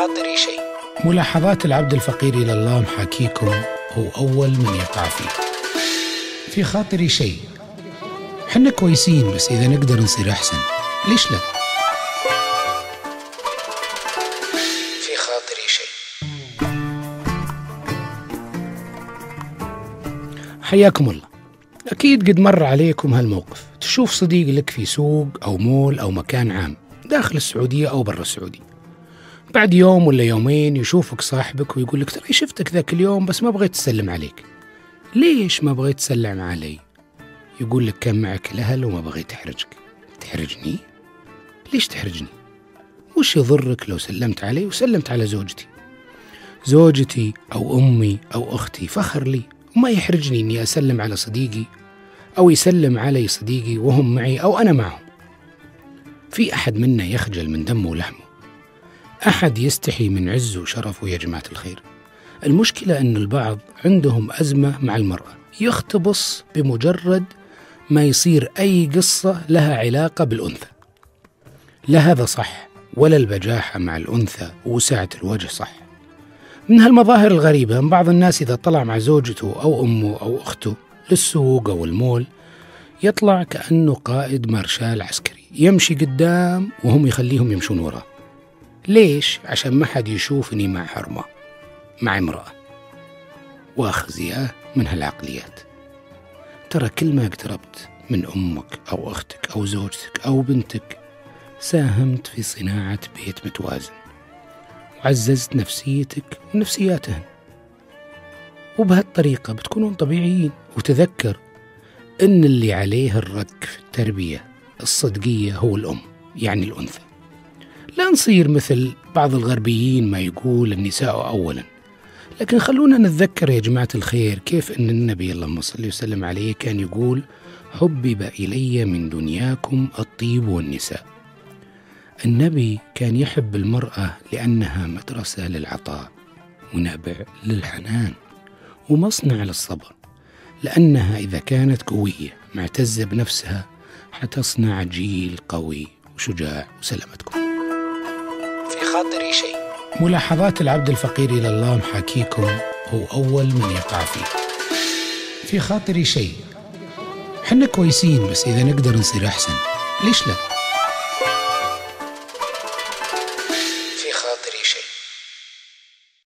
خاطري شيء. ملاحظات العبد الفقير إلى الله محاكيكم هو أول من يقع فيه في خاطري شيء. حنا كويسين بس إذا نقدر نصير أحسن ليش لا؟ في خاطري شيء. حياكم الله. أكيد قد مر عليكم هالموقف. تشوف صديق لك في سوق أو مول أو مكان عام داخل السعودية أو برا السعودية. بعد يوم ولا يومين يشوفك صاحبك ويقول لك ترى شفتك ذاك اليوم؟ بس ما بغيت تسلم عليك. ليش ما بغيت تسلم علي؟ يقول لك كان معك الأهل وما بغيت أحرجك تحرجني؟ ليش تحرجني؟ وش يضرك لو سلمت علي وسلمت على زوجتي؟ زوجتي أو أمي أو أختي فخر لي وما يحرجني إني أسلم على صديقي أو يسلم علي صديقي وهم معي أو أنا معهم. في أحد منا يخجل من دمه ولحمه. أحد يستحي من عزه وشرفه يا جماعة الخير. المشكلة أن البعض عندهم أزمة مع المرأة. يختبص بمجرد ما يصير أي قصة لها علاقة بالأنثى. لا هذا صح ولا البجاحة مع الأنثى وسعة الوجه صح. من هالمظاهر الغريبة أن بعض الناس إذا طلع مع زوجته أو أمه أو أخته للسوق أو المول يطلع كأنه قائد مارشال عسكري. يمشي قدام وهم يخليهم يمشون وراه. ليش؟ عشان ما حد يشوفني مع حرمة مع امرأة. وأخزياه من هالعقليات. ترى كل ما اقتربت من أمك أو أختك أو زوجتك أو بنتك ساهمت في صناعة بيت متوازن. وعززت نفسيتك ونفسياتهن. وبهالطريقة بتكونون طبيعيين. وتذكر إن اللي عليه الرك في التربية الصدقية هو الأم يعني الأنثى. لا نصير مثل بعض الغربيين ما يقول النساء أولا. لكن خلونا نتذكر يا جماعة الخير كيف أن النبي اللهم صل وسلم عليه كان يقول حبب إلي من دنياكم الطيب والنساء. النبي كان يحب المرأة لأنها مدرسة للعطاء ونبع للحنان ومصنع للصبر لأنها إذا كانت قوية معتزة بنفسها حتصنع جيل قوي وشجاع وسلامتكم. خاطري شيء. ملاحظات العبد الفقير إلى الله محاكيكم هو أول من يقع فيه. في خاطري شيء. حنا كويسين بس إذا نقدر نصير أحسن. ليش لا؟ في خاطري